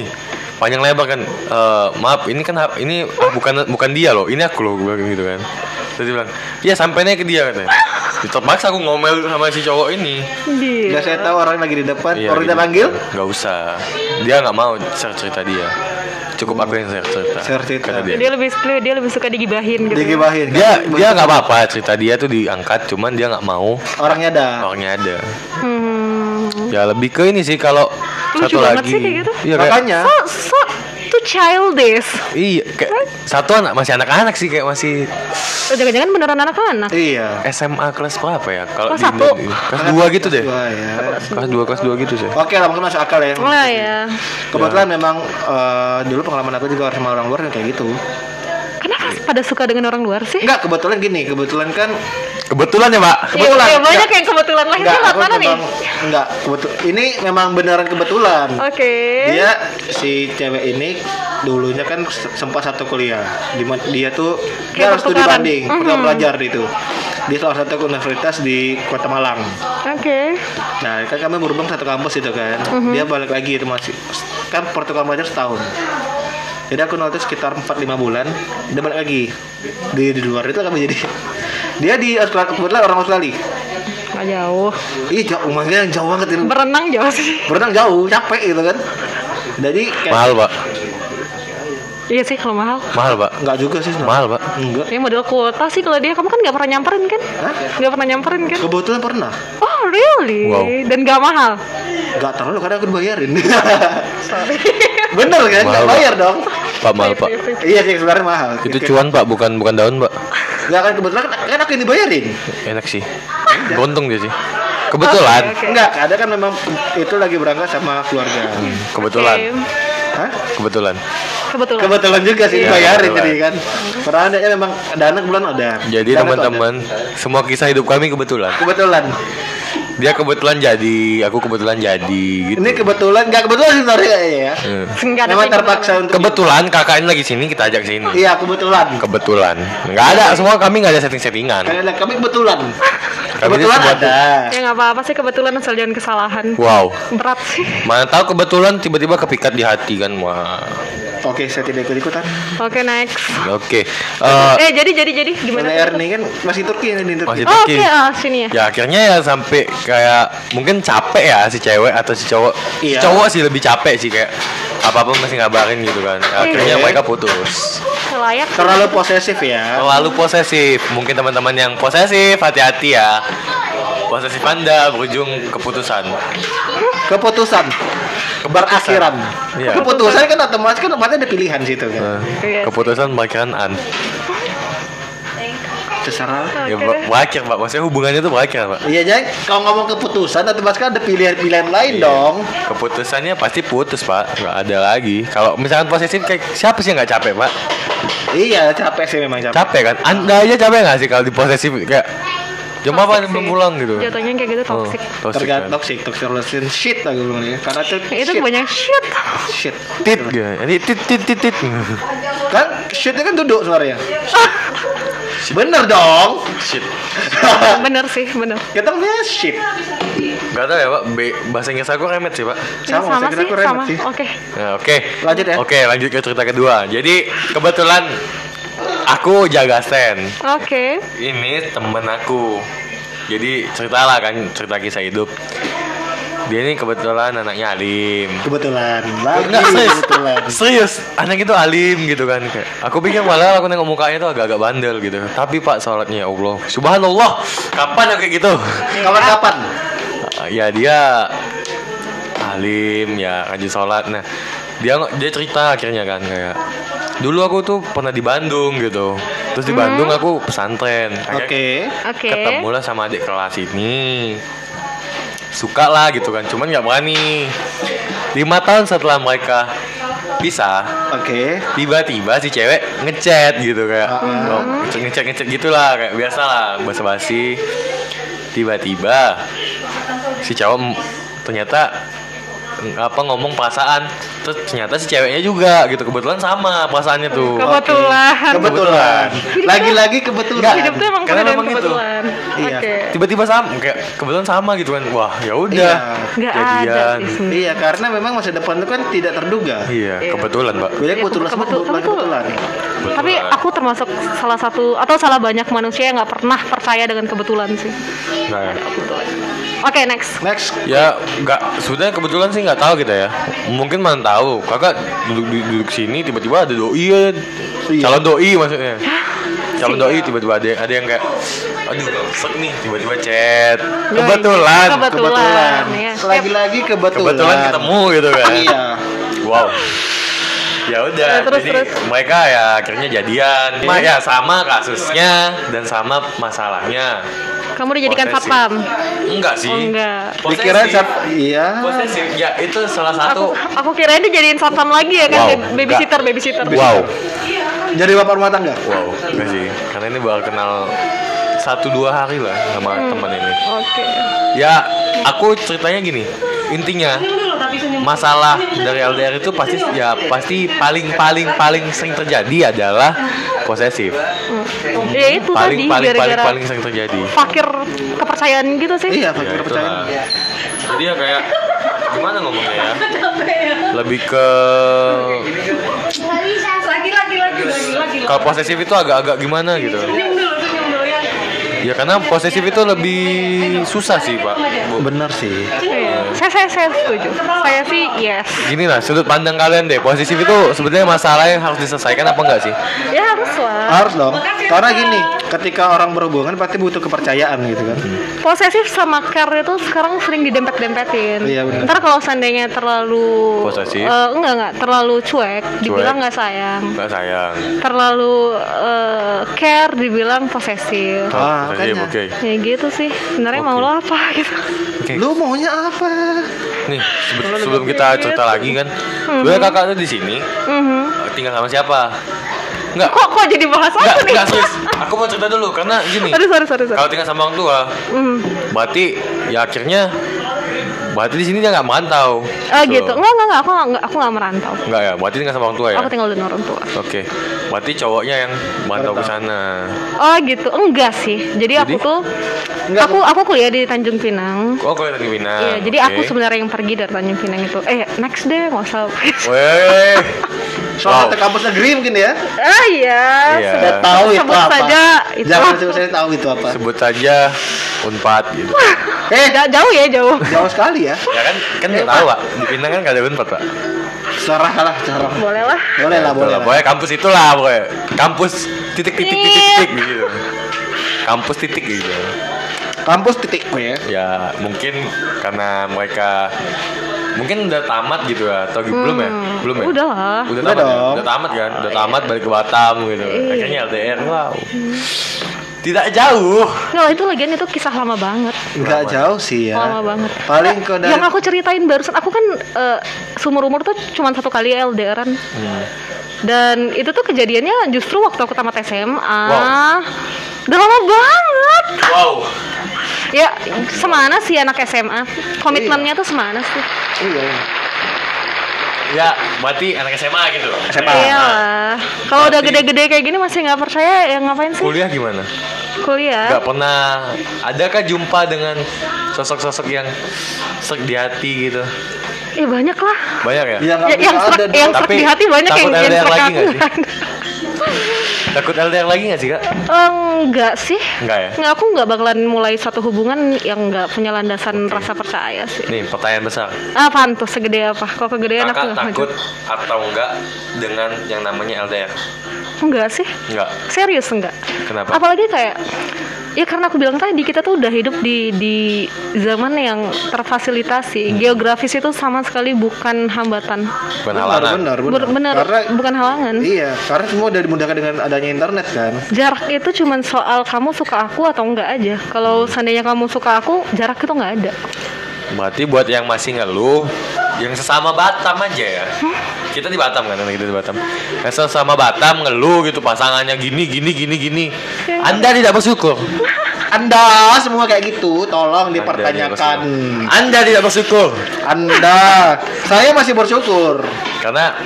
panjang lebar kan "Eh, maaf ini kan ini bukan bukan dia loh ini aku loh gue bilang gitu kan terus dia bilang iya sampainya ke dia katanya terpaksa aku ngomel sama si cowok ini Gila. udah saya tahu orang lagi di depan. Iya, orang kita gitu. panggil. Nggak usah. Dia nggak mau share cerita dia. Cukup aku yang share cerita. Share cerita. Kata dia. Dia lebih dia lebih suka digibahin gitu. Digibahin. Dia dia nggak apa-apa cerita dia tuh diangkat, cuman dia nggak mau Orangnya ada. orangnya ada. Hmm. Ya lebih ke ini sih kalau Lucu satu banget lagi. sih kayak gitu. Iya kayak Makanya. So, so too childish. iya kayak satu anak masih anak-anak sih kayak masih Oh, jangan-jangan beneran anak-anak. Iya. SMA kelas berapa ya? Kalau Kelas di satu. Kelas dua gitu deh. Wah, ya. Kelas dua kelas dua gitu sih. Oke lah, mungkin masuk akal ya. Wah ya. Kebetulan memang eh, dulu pengalaman aku juga sama orang luar yang kayak gitu. Kenapa pada suka dengan orang luar sih? Enggak, kebetulan gini, kebetulan kan Kebetulan ya, Pak. Iya, kebetulan. iya, banyak Enggak. yang kebetulan lahirnya enggak, lewat mana nih? enggak, kebetulan. Ini memang beneran kebetulan. Oke. Dia si cewek ini dulunya kan sempat satu kuliah. Di dia tuh dia harus studi banding, pertukaran belajar di itu. Di salah satu universitas di Kota Malang. Oke. Nah, kan kami berhubung satu kampus itu kan. Mhm. Dia balik lagi itu masih kan pertukaran belajar setahun. Jadi aku nol itu sekitar 4-5 bulan, dia balik lagi di, di luar itu kami jadi dia di Australia kebetulan orang Australia. Nggak jauh. Ih jauh, makanya jauh banget ini. Berenang jauh sih. Berenang jauh, capek gitu kan. Jadi kayak Mahal, Pak. Iya sih kalau mahal. Mahal, Pak. enggak juga sih sebenarnya. Mahal, Pak. Enggak. Ini model kuota sih kalau dia. Kamu kan nggak pernah nyamperin kan? Hah? Nggak pernah nyamperin kan? Kebetulan pernah. Oh really? Wow. Dan nggak mahal. Enggak terlalu karena aku dibayarin. Sorry. Bener kan? Pak. bayar dong. Pak mahal, Pak. Iya sih sebenarnya mahal. Itu cuan, Pak, bukan bukan daun, Pak. Enggak kan kebetulan kan, kan aku yang dibayarin. Enak sih. Beruntung dia sih. Kebetulan. Enggak, ada kan memang itu lagi berangkat sama keluarga. Kebetulan. Oke. Hah? Kebetulan. Kebetulan. Kebetulan juga sih Iya, dibayarin kebetulan. jadi kan. Padahal adanya memang dana bulan ada. Jadi teman-teman, semua kisah hidup kami kebetulan. ada. Kebetulan. Dia kebetulan jadi, aku kebetulan jadi gitu. Ini kebetulan enggak kebetulan sih sebenarnya kayaknya ya. Hmm. Memang terpaksa untuk Kebetulan kakak ini lagi sini, kita ajak sini. Iya, kebetulan. Kebetulan. Nggak ada, semua kami nggak ada setting-settingan. Karena kami kebetulan. Kebetulan sebuah- ada. Ya nggak apa-apa sih kebetulan asal jangan kesalahan. Wow. Berat sih. Mana tahu kebetulan tiba-tiba kepikat di hati kan. Wah. Oke, saya tidak ikut-ikutan. Oke next. Oke. Eh, Eh jadi jadi jadi gimana? LR nih kan masih Turki ini di Turki. Masih- Oh, Turki. Oke ah sini ya. ya akhirnya ya sampai kayak mungkin capek ya si cewek atau si cowok. Si Iya. cowok sih lebih capek sih kayak apa-apa masih ngabarin gitu kan. Akhirnya Iya. mereka putus. layak Terlalu posesif ya. Terlalu posesif. Mungkin teman-teman yang posesif hati-hati ya. Posesif Anda berujung keputusan. Keputusan. Berakhiran. Iya. Keputusan kan otomatis kan otomatis ada pilihan situ kan. Nah, Iya. keputusan berakhir an. Terserah. Ya berakhir pak. Maksudnya hubungannya tuh berakhir pak. Iya, jadi kalau ngomong keputusan otomatis kan ada pilihan-pilihan lain Iya. dong. Keputusannya pasti putus pak. Gak ada lagi. Kalau misalkan posesif kayak siapa sih yang nggak capek pak? Iya, capek sih memang capek. Capek kan? Anda aja capek nggak sih kalau di posesif kayak jam apa Toxic belum pulang gitu? Jatuhnya kayak gitu Oh, toxic. toxic Tergantung kan. toxic, toxic relation shit lah gue bilang ya. Karena itu itu shit. banyak shit. shit. Tit gitu. Ini tit tit tit tit. Kan shitnya kan duduk suaranya. Bener dong. Shit. bener sih, bener. Kita namanya shit. Gak tau ya pak. B- bahasa Inggris aku remet sih pak. Ya, Sama, sama sih, aku remet sama. sih. Oke. Nah, Oke. Lanjut ya. Oke lanjut ke cerita kedua. Jadi kebetulan aku jaga stand. Oke. Ini temen aku. Jadi ceritalah kan cerita kisah hidup. Dia ini kebetulan anaknya alim. Kebetulan. Lagi Enggak serius. kebetulan. Serius, anak itu alim gitu kan kayak. Aku pikir malah aku nengok mukanya tuh agak-agak bandel gitu. Tapi Pak sholatnya ya Allah. Subhanallah. Kapan ya kayak gitu? Kapan-kapan? Ah, ya dia alim ya rajin sholat nah dia dia cerita akhirnya kan kayak dulu aku tuh pernah di Bandung gitu. Terus di Bandung aku pesantren. Oke. Oke. ketemulah sama adik kelas ini. Suka lah gitu kan cuman nggak berani. Lima tahun setelah mereka pisah Oke. tiba-tiba si cewek ngechat gitu kayak oh, ngechat ngechat gitulah kayak biasa lah basa-basi. Tiba-tiba si cowok ternyata apa ngomong perasaan terus ternyata si ceweknya juga gitu kebetulan sama perasaannya tuh Kebetulan. Kebetulan. Lagi-lagi kebetulan. Hidup tuh emang Karena memang gitu. kebetulan. Iya. Oke. tiba-tiba sama kayak kebetulan sama gitu kan wah ya udah Iya. Nggak ada jadian. Iya, karena memang masa depan itu kan tidak terduga. iya Iya. kebetulan pak Beda Iya, kebetulan kebetulan. kebetulan. kebetulan. Tapi aku termasuk salah satu atau salah banyak manusia yang nggak pernah percaya dengan kebetulan sih. nah, Oke next. Next. ya nggak sebenarnya kebetulan sih nggak tahu kita ya mungkin mana tahu kakak duduk duduk, duduk sini tiba-tiba ada doi ya Iya. calon doi maksudnya calon doi tiba-tiba ada ada yang kayak aduh sek nih tiba-tiba chat kebetulan Kebetulan. Kebetulan. ya. Lagi-lagi kebetulan. kebetulan ketemu gitu kan Iya. wow ya udah Ya, terus, jadi terus. mereka ya akhirnya jadian Ma, ya sama kasusnya dan sama masalahnya Kamu dijadikan Posesif. satpam. enggak sih Oh, enggak. Dikira siapa? Iya. posesif ya itu salah Aku satu aku kirain dijadiin satpam lagi ya kan Wow, Bab- babysitter enggak. babysitter. wow Jadi bapak rumah tangga. Wow, enggak sih. Karena ini baru kenal satu dua hari lah sama Hmm. teman ini. Oke. Ya, aku ceritanya gini. Intinya masalah dari LDR itu pasti ya pasti paling paling paling sering terjadi adalah posesif. Ya itu Paling tadi paling paling gara-gara paling sering terjadi. fakir kepercayaan gitu sih. Iya, Ya, faktor itulah. percayaan. Jadi ya kayak gimana ngomongnya ya? Lebih ke lagi lagi lagi lagi lagi kalau posesif itu agak-agak gimana gitu. senyum dulu senyum dulu ya Ya karena posesif itu lebih susah sih, Pak. Bu. Bener sih. Iya. Saya, saya saya setuju. Saya sih yes. Gini lah, sudut pandang kalian deh. Posesif itu sebenarnya masalah yang harus diselesaikan apa enggak sih? Ya harus lah. Harus dong. Karena gini, ketika orang berhubungan pasti butuh kepercayaan gitu kan. Posesif sama care itu sekarang sering didempet-dempetin. Iya, benar. Ntar kalau seandainya terlalu Posesif? eh, enggak enggak terlalu cuek, dibilang nggak sayang. Enggak sayang. Terlalu eh, care dibilang posesif. Ah, posesif, makanya. oke. Ya gitu sih. Sebenarnya mau Oke. lo apa gitu. Oke. Lu maunya apa? Nih, sebe- sebelum kita cerita lagi kan, gue kakak tuh di sini Mhm. tinggal sama siapa? Enggak, Kok kok jadi bahas aku nih? enggak serius. Aku mau cerita dulu karena gini. Sorry sorry sorry. sorry. Kalau tinggal sama orang tua, Mhm. berarti ya akhirnya berarti di sini dia nggak merantau. Oh gitu. Enggak enggak enggak aku enggak aku enggak merantau. Enggak ya, berarti tinggal sama orang tua ya. Aku tinggal dengan orang tua. Oke, berarti cowoknya yang merantau ke sana. Oh gitu. Enggak sih. Jadi, aku Jadi? tuh Enggak, aku aku kuliah di Tanjung Pinang. Oh, kau di Mina. Iya, jadi aku sebenarnya yang pergi dari Tanjung Pinang itu. Eh, next deh, nggak usah. Weh. Soal Wow. kampus negeri mungkin ya. ah iya, Iya. sebut, Udah tahu itu sebut apa. saja itu. Jangan sebut saya tahu itu apa. Sebut saja Unpad gitu. Eh, Ja- jauh ya jauh. jauh sekali ya. ya kan kan nggak tahu pak. Di Pinang kan nggak ada Unpad pak. Serah lah, serah. Boleh lah. Boleh lah, boleh. Pokoknya kampus itulah pokoknya. Kampus titik titik titik titik gitu. Kampus titik gitu. Kampus titik ya. Ya mungkin karena mereka mungkin udah tamat gitu ya atau belum ya? Belum ya? Udah lah. Udah, Udah tamat ya? Udah tamat kan? Udah tamat balik ke Batam gitu. Iya. Akhirnya LDR. Wow. Tidak jauh. Nggak, itu lagian itu kisah lama banget. Enggak jauh sih ya. Lama banget. Paling Nggak, ke dari Yang aku ceritain barusan, aku kan eh, seumur umur tuh cuma satu kali LDRan. Hmm. Dan itu tuh kejadiannya justru waktu aku tamat SMA. Wow. Udah lama banget. Wow. Ya, semana sih anak SMA? Komitmennya tuh semana sih? Iya. Ya, berarti anak SMA gitu. SMA. Iya lah. Kalau udah gede-gede kayak gini masih nggak percaya, ya ngapain sih? Kuliah gimana? Kuliah. Gak pernah adakah jumpa dengan sosok-sosok yang sek di hati gitu? Eh banyak lah. Banyak ya? Iya, Ya, yang ada yang dong. serak Tapi di hati banyak yang yang serak lagi nggak sih? Takut LDR lagi gak sih kak? Enggak sih. Enggak ya? Nggak, aku nggak bakalan mulai suatu hubungan yang nggak punya landasan rasa percaya sih. Nih pertanyaan besar. Apaan tuh segede apa? Kalau kegedean aku Kakak nggak takut maju. atau enggak dengan yang namanya LDR? Enggak sih. Enggak. Serius enggak? Kenapa? Apalagi kayak ya karena aku bilang tadi kita tuh udah hidup di di zaman yang Hmm. terfasilitasi. Geografis itu sama sekali bukan hambatan. Bukan Benar, halangan. benar, benar. Ber- bener, Karena bukan halangan. iya, karena semua udah dimudahkan dengan adanya internet kan. Jarak itu cuman soal kamu suka aku atau enggak aja. Kalau seandainya kamu suka aku, jarak itu nggak ada. Berarti buat yang masih ngeluh, yang sesama Batam aja ya. Kita di Batam kan, kita di Batam. Yang sesama Batam ngeluh gitu pasangannya gini gini gini gini. Anda tidak bersyukur. Anda semua kayak gitu, tolong Anda tidak dipertanyakan. Anda tidak bersyukur. Anda, saya masih bersyukur. Karena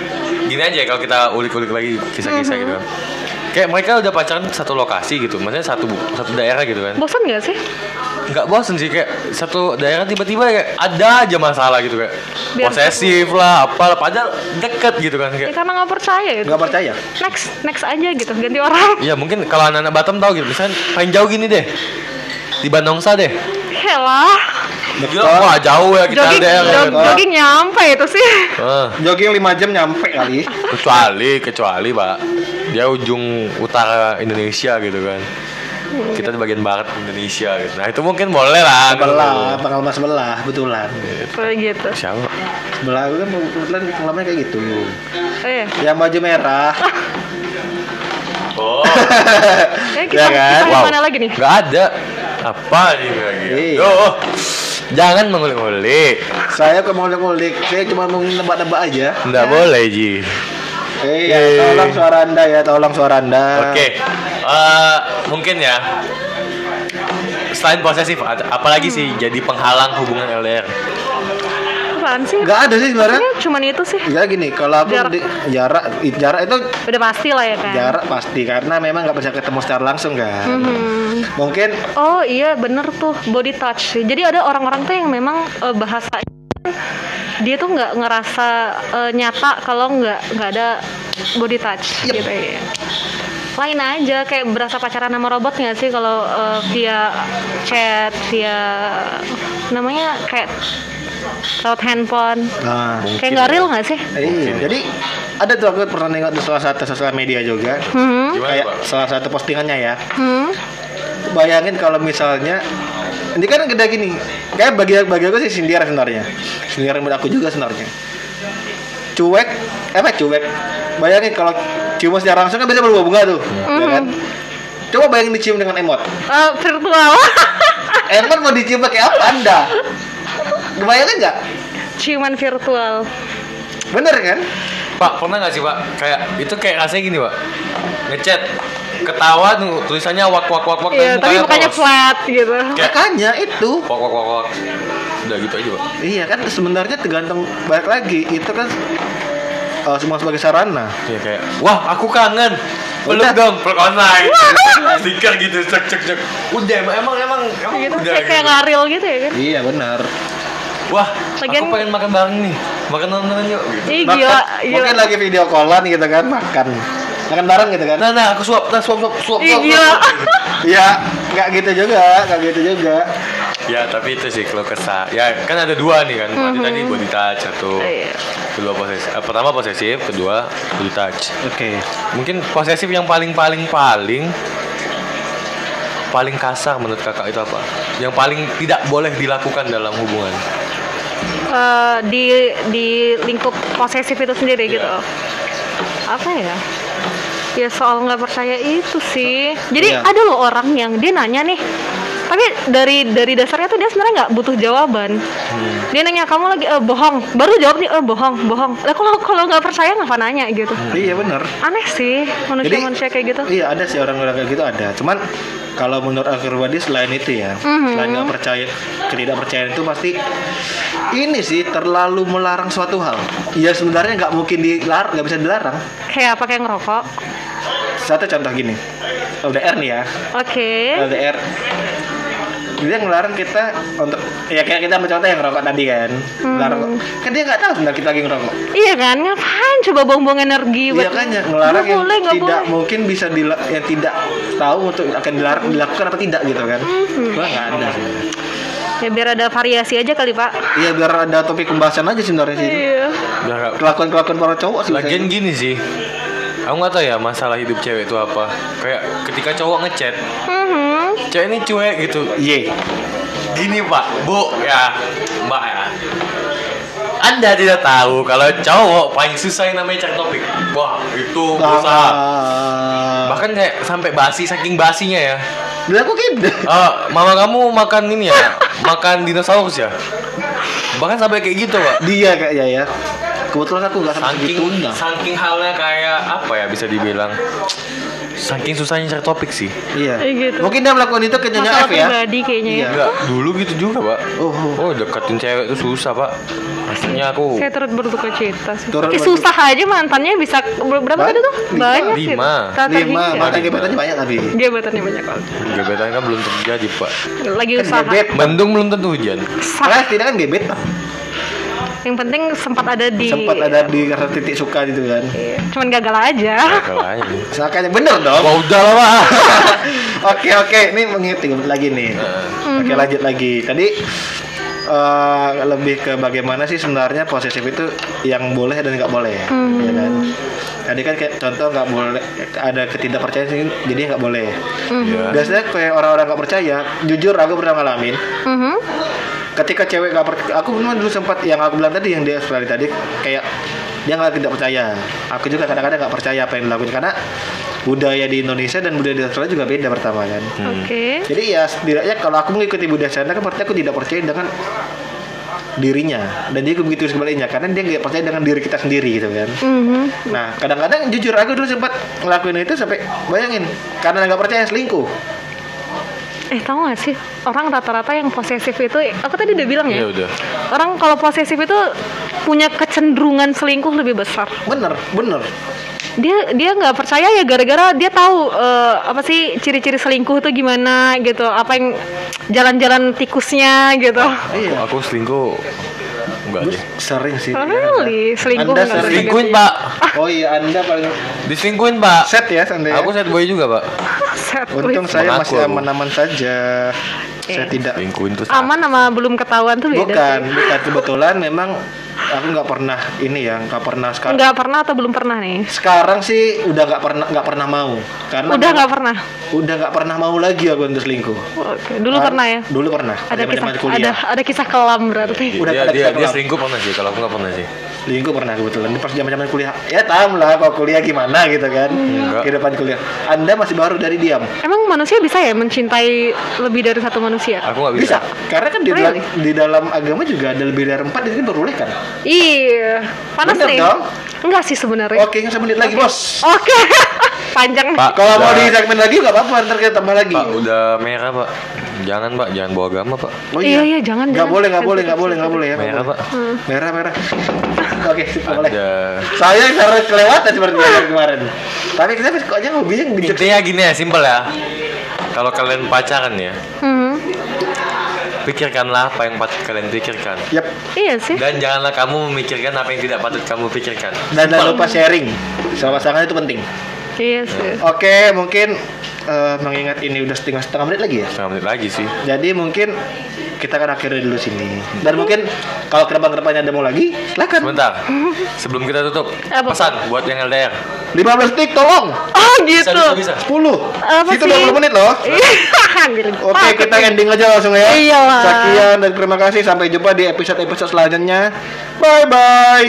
gini aja kalau kita ulik-ulik lagi kisah-kisah gitu kan. Kayak mereka udah pacaran satu lokasi gitu, maksudnya satu satu daerah gitu kan. Bosan nggak sih? Nggak bosen sih kayak satu daerah tiba-tiba kayak ada aja masalah gitu kayak Biar posesif lah, apalah padahal deket gitu kan Ya kayak. karena nggak percaya itu. Nggak percaya? Next, next aja gitu, ganti orang. Iya mungkin kalau anak-anak Batam tahu gitu, misalnya paling jauh gini deh di Bandongsa deh. Helah, Gila, wah jauh ya kita jogging, LDR jog- kan. jogging nyampe itu sih. Jogging 5 jam nyampe kali. kecuali kecuali pak dia ujung utara Indonesia gitu kan. Kita di bagian barat Indonesia gitu. Nah itu mungkin boleh lah. Sebelah, pengalaman sebelah, betulan. Kayak gitu. Siapa? Sebelah gue kan kebetulan pengalamannya kayak gitu. Eh, Yang baju merah. Oh, Ya kita, kan? kita yang mana lagi nih? Nggak ada. Apa ini lagi? Iya. Oh, jangan mengulik-ulik. Saya mau ngulik, saya cuma mau nebak-nebak aja. Nggak boleh Ji. Iya, Yeay. tolong suara Anda ya, tolong suara Anda. Oke, eh, mungkin ya. Selain posesif, apalagi sih jadi penghalang hubungan LDR? Apaan sih? Nggak ada sih sebenarnya. Cuman itu sih. Ya gini, kalau aku Jarak. di, jarak jarak itu Udah pasti lah ya kan. jarak pasti karena memang nggak bisa ketemu secara langsung kan. Hmm. Mungkin Oh iya bener tuh body touch. Jadi ada orang-orang tuh yang memang eh, bahasa dia tuh nggak ngerasa eh, nyata kalau nggak nggak ada body touch Yep. gitu ya. Lain aja kayak berasa pacaran sama robot nggak sih kalau eh, via chat via namanya kayak lewat handphone. nah, kayak nggak real nggak sih? iya. Jadi ada tuh aku pernah nengok di salah satu sosial media juga. Hmm. Kayak salah satu postingannya ya. Hmm. Bayangin kalau misalnya ini kan gede gini. Kayak bagi bagi aku sih sindiran sebenarnya. Sindiran buat aku juga sebenarnya. Cuek, eh apa cuek? Bayangin kalau cium secara langsung kan bisa berbunga tuh, ya kan? Coba bayangin dicium dengan emot. Eh, virtual. Emot mau dicium pakai apa Anda? Bayangin nggak? Ciuman virtual. Bener kan? Pak, pernah nggak sih Pak? Kayak itu kayak rasanya gini Pak. Ngechat, ketawa tuh tulisannya wak wak wak wak. Iya, tapi mukanya polos. flat gitu. Kayak- Makanya itu. Wak wak wak wak. Udah gitu aja Pak. Iya kan sebenarnya tergantung balik lagi itu kan eh, semua sebagai sarana. Iya kayak, wah aku kangen. Udah. dong, peluk online. Stiker gitu, cek cek cek. Udah emang emang emang, emang gitu udah. kayak kayak nggak real gitu ya kan Iya benar. Wah, Lagian- aku pengen makan bareng nih. Makan nonton yuk. Gitu. Ih Makan- gila, gila. Mungkin lagi video callan gitu kan makan. Makan bareng gitu kan. Nah, nah, aku suap, nah, suap, suap, suap, Ih suap, gila. Iya, nggak gitu juga, nggak gitu juga. Ya tapi itu sih kalau kesah Ya kan ada dua nih kan Berarti tadi body touch Satu Iya. Kedua posesif eh, Pertama posesif Kedua body touch Oke. Mungkin posesif yang paling paling paling Paling kasar menurut kakak itu apa? Yang paling tidak boleh dilakukan dalam hubungan Eh, di di lingkup posesif itu sendiri Iya. gitu apa ya ya soal nggak percaya itu sih jadi Iya. ada loh orang yang dia nanya nih tapi dari dari dasarnya tuh dia sebenarnya nggak butuh jawaban Hmm. dia nanya kamu lagi eh, bohong baru jawab nih eh bohong bohong lah kalau kalau nggak percaya ngapa nanya gitu Iya bener. aneh sih manusia manusia kayak gitu Iya ada sih orang-orang kayak gitu ada. Cuman kalau menurut aku pribadi selain itu ya, Mhm. selain nggak percaya, ketidakpercayaan itu pasti ini sih terlalu melarang suatu hal. Ya sebenarnya nggak mungkin dilarang, nggak bisa dilarang. kayak apa kayak ngerokok Satu contoh gini, LDR nih ya, oke LDR dia ngelarang kita untuk ya kayak kita contoh yang ngerokok tadi kan larang kan dia nggak tahu sebenarnya kita lagi ngerokok iya kan ngapain coba buang-buang energi Iya kan ya ngelarang yang boleh, tidak boleh. mungkin bisa dila yang tidak tahu untuk akan dilarang dilakukan apa tidak gitu kan. Mhm. Gua nggak ada sih. ya biar ada variasi aja kali pak Iya biar ada topik pembahasan aja sebenarnya sih. iya Biar nggak- Kelakuan kelakuan para cowok sih. Lagian gini sih Aku nggak tahu ya masalah hidup cewek itu apa Kayak ketika cowok ngechat Mhm. Cewek ini cuek gitu. Iya. Gini pak, bu. Ya Mbak ya. Anda tidak tahu kalau cowok paling susah yang namanya cari topik. Wah itu berusaha Ah. Bahkan kayak sampai basi, saking basinya ya. Dilakuin. Eh, Mama kamu makan ini ya? Makan dinosaurus ya? Bahkan sampai kayak gitu pak. Dia kayaknya ya. Kebetulan aku nggak sampai Saking, segitunya. saking halnya kayak apa ya bisa dibilang Saking susahnya cari topik sih Iya. Kayak gitu. Mungkin dia melakukan itu ke nyonya F ya. pribadi kayaknya ya Iya. Enggak, dulu gitu juga pak Oh, oh. Oh deketin cewek itu susah pak Aslinya aku saya turut berduka cita sih. Turut Tapi berduka- susah aja mantannya bisa ber- berapa Ba- tadi tuh? lima. Banyak gitu. Lima. Lima terhingga. mantan gebetannya banyak tapi. Gebetannya banyak banget. Gebetan kan belum terjadi pak Lagi Kan usaha. gebet. Mendung belum tentu hujan Sah. Nah, tidak kan gebet. Yang penting sempat ada di Sempat ada di rasa titik suka gitu kan. Iya, Cuman gagal aja. Kalau aja Seakannya bener dong. Wah udah lah pak Oke oke, ini menghitung lagi nih. Oke lanjut lagi. Tadi eh, lebih ke bagaimana sih sebenarnya posesif itu yang boleh dan nggak boleh, ya kan? Tadi kan kayak contoh nggak boleh ada ketidakpercayaan sih, jadi nggak boleh. Iya Biasanya kayak orang-orang nggak percaya, jujur aku pernah ngalamin. Mhm. Ketika cewek nggak percaya, aku memang dulu sempat yang aku bilang tadi yang di Australia tadi kayak dia nggak tidak percaya. Aku juga kadang-kadang nggak percaya apa yang dilakukan karena budaya di Indonesia dan budaya di Australia juga beda pertama kan. Oke. Jadi ya setidaknya kalau aku mengikuti budaya sana kan berarti aku tidak percaya dengan dirinya dan dia begitu sebaliknya karena dia nggak percaya dengan diri kita sendiri gitu kan. Mhm. Nah kadang-kadang jujur aku dulu sempat ngelakuin itu sampai bayangin karena nggak percaya selingkuh. Eh tahu gak sih orang rata-rata yang posesif itu, aku tadi udah bilang ya. Iya udah Orang kalau posesif itu punya kecenderungan selingkuh lebih besar. Bener, bener. Dia dia nggak percaya ya gara-gara dia tahu eh, apa sih ciri-ciri selingkuh itu gimana gitu. Apa yang jalan-jalan tikusnya gitu. Iya. Aku selingkuh Sering sih. Really, selingkuh Anda sering- Selingkuhin pak Oh iya, Anda paling Diselingkuhin pak set ya Anda ya. Aku sad boy juga pak Set, Untung saya Mengaku masih aman-aman saja. Saya Eh. tidak Selingkuhin tuh aman sama belum ketahuan tuh beda. Bukan, sih. bukan kebetulan memang aku nggak pernah ini ya, nggak pernah sekarang. Nggak pernah atau belum pernah nih? Sekarang sih udah nggak pernah nggak pernah mau. Karena Udah nggak pernah. udah nggak pernah mau lagi aku untuk selingkuh. Oke, dulu Kar- pernah ya. Dulu pernah. Ada kisah zaman-zaman kuliah. ada ada kisah kelam berarti. Udah dia, ada dia, kisah dia kelam. selingkuh pernah sih Kalau aku nggak pernah sih Selingkuh pernah kebetulan di pas zaman-zaman kuliah. Ya tahu lah kalau kuliah gimana gitu kan. Enggak. Kehidupan kuliah. Anda masih baru dari diam. Emang manusia bisa ya mencintai lebih dari satu manusia? Aku nggak Bisa. bisa, Karena kan di, dalam, di dalam agama juga ada lebih dari empat boleh kan. Iya, panas Bener nih. dong. Enggak sih sebenarnya. Oke, nggak semenit lagi bos. Oke. Panjang. Pak Kalau mau di segmen lagi nggak apa-apa, ntar kita tambah lagi. Pak udah merah pak Jangan pak Jangan bawa agama pak Oh Iya, iya, jangan, Nggak jangan. boleh, nggak boleh, nggak boleh, nggak boleh ya. Merah pak Merah, merah. Oke, sip, nggak boleh. Ada Saya karena kelewatan seperti kemarin. Tapi kita kok aja hobinya ngejek. Intinya gini ya simpel ya Kalau kalian pacaran ya Hmm. Pikirkanlah apa yang patut kalian pikirkan Yap. Iya sih. Dan janganlah kamu memikirkan apa yang tidak patut kamu pikirkan Dan jangan lupa sharing sama pasangan itu penting. Iya sih. Oke, mungkin eh, mengingat ini udah setengah setengah menit lagi ya. Setengah menit lagi sih. Jadi mungkin kita akan akhiri dulu sini. Dan mungkin kalau ke depan ke depannya ada mau lagi, silakan. Sebentar. Sebelum kita tutup, Apa? pesan buat yang LDR. 15 detik tolong. Oh Bisa, gitu. bisa, bisa. 10. Apa Itu sih? 20 menit loh. Iya. Oke, Takut kita ending aja langsung ya. Iyalah. Sekian dan terima kasih sampai jumpa di episode-episode selanjutnya. Bye bye.